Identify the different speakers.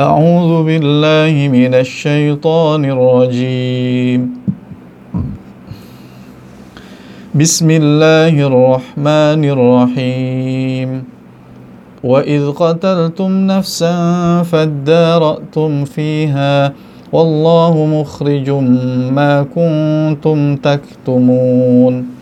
Speaker 1: أعوذ بالله من الشيطان الرجيم. بسم الله الرحمن الرحيم. وإذ قتلتم نفسا فادارأتم فيها والله مخرج ما كنتم تكتمون.